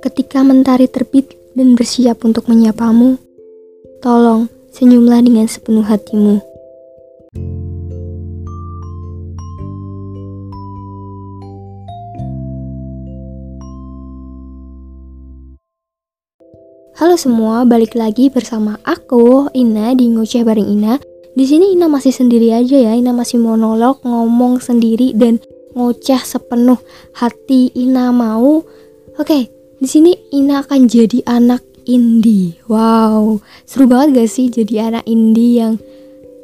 Ketika mentari terbit dan bersiap untuk menyapamu, tolong senyumlah dengan sepenuh hatimu. Halo semua, balik lagi bersama aku Ina di ngoceh bareng Ina. Di sini Ina masih sendiri aja ya, Ina masih monolog, ngomong sendiri dan ngoceh sepenuh hati Ina mau. Oke, di sini Ina akan jadi anak indie. Wow, seru banget gak sih jadi anak indie yang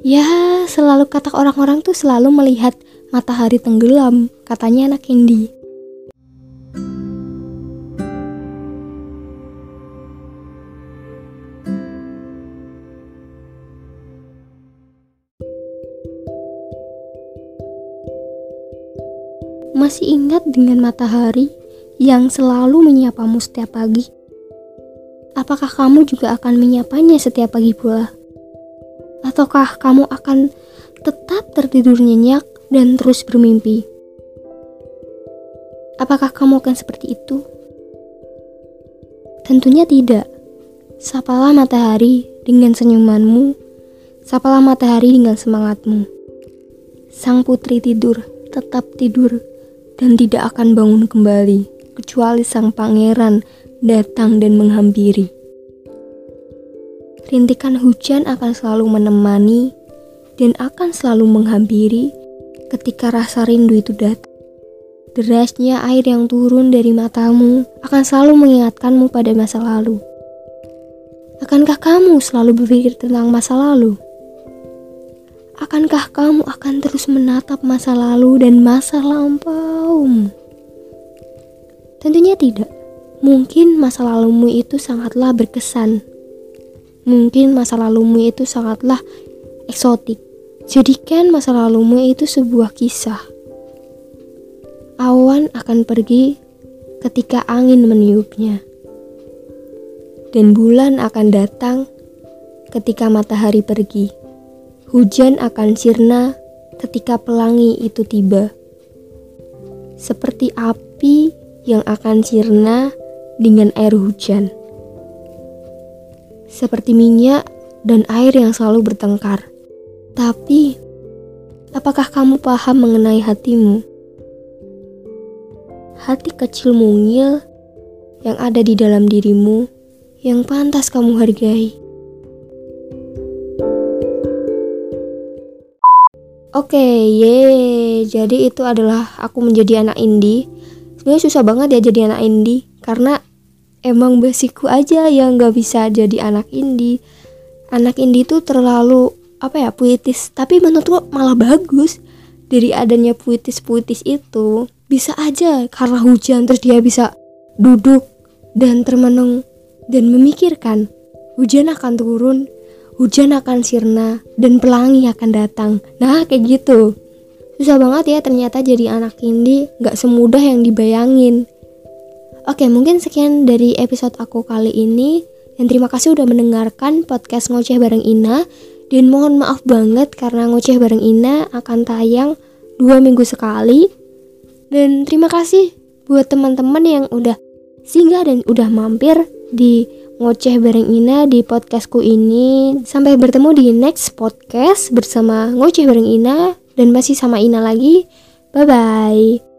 ya selalu kata orang-orang tuh selalu melihat matahari tenggelam. Katanya anak indie. Masih ingat dengan matahari yang selalu menyapamu setiap pagi? Apakah kamu juga akan menyapanya setiap pagi pula? Ataukah kamu akan tetap tertidur nyenyak dan terus bermimpi? Apakah kamu akan seperti itu? Tentunya tidak. Sapalah matahari dengan senyumanmu, sapalah matahari dengan semangatmu. Sang putri tidur, tetap tidur, dan tidak akan bangun kembali kecuali sang pangeran datang dan menghampiri. Rintikan hujan akan selalu menemani dan akan selalu menghampiri ketika rasa rindu itu datang. Derasnya air yang turun dari matamu akan selalu mengingatkanmu pada masa lalu. Akankah kamu selalu berpikir tentang masa lalu? Akankah kamu akan terus menatap masa lalu dan masa lampau? Tentunya tidak. Mungkin masa lalumu itu sangatlah berkesan. Mungkin masa lalumu itu sangatlah eksotik. Jadikan masa lalumu itu sebuah kisah. Awan akan pergi ketika angin meniupnya. Dan bulan akan datang ketika matahari pergi. Hujan akan sirna ketika pelangi itu tiba. Seperti api yang akan sirna dengan air hujan. Seperti minyak dan air yang selalu bertengkar. Tapi, apakah kamu paham mengenai hatimu? Hati kecil mungil yang ada di dalam dirimu yang pantas kamu hargai. Oke, okay, ye. Jadi itu adalah aku menjadi anak indie. Sebenarnya susah banget ya jadi anak indie karena emang basicku aja yang nggak bisa jadi anak indie. Anak indie itu terlalu apa ya puitis, tapi menurutku malah bagus dari adanya puitis-puitis itu. Bisa aja karena hujan terus dia bisa duduk dan termenung dan memikirkan hujan akan turun hujan akan sirna dan pelangi akan datang. Nah, kayak gitu. Susah banget ya ternyata jadi anak indie gak semudah yang dibayangin. Oke, mungkin sekian dari episode aku kali ini. Dan terima kasih udah mendengarkan podcast Ngoceh Bareng Ina. Dan mohon maaf banget karena Ngoceh Bareng Ina akan tayang dua minggu sekali. Dan terima kasih buat teman-teman yang udah singgah dan udah mampir di ngoceh bareng Ina di podcastku ini. Sampai bertemu di next podcast bersama ngoceh bareng Ina dan masih sama Ina lagi. Bye bye.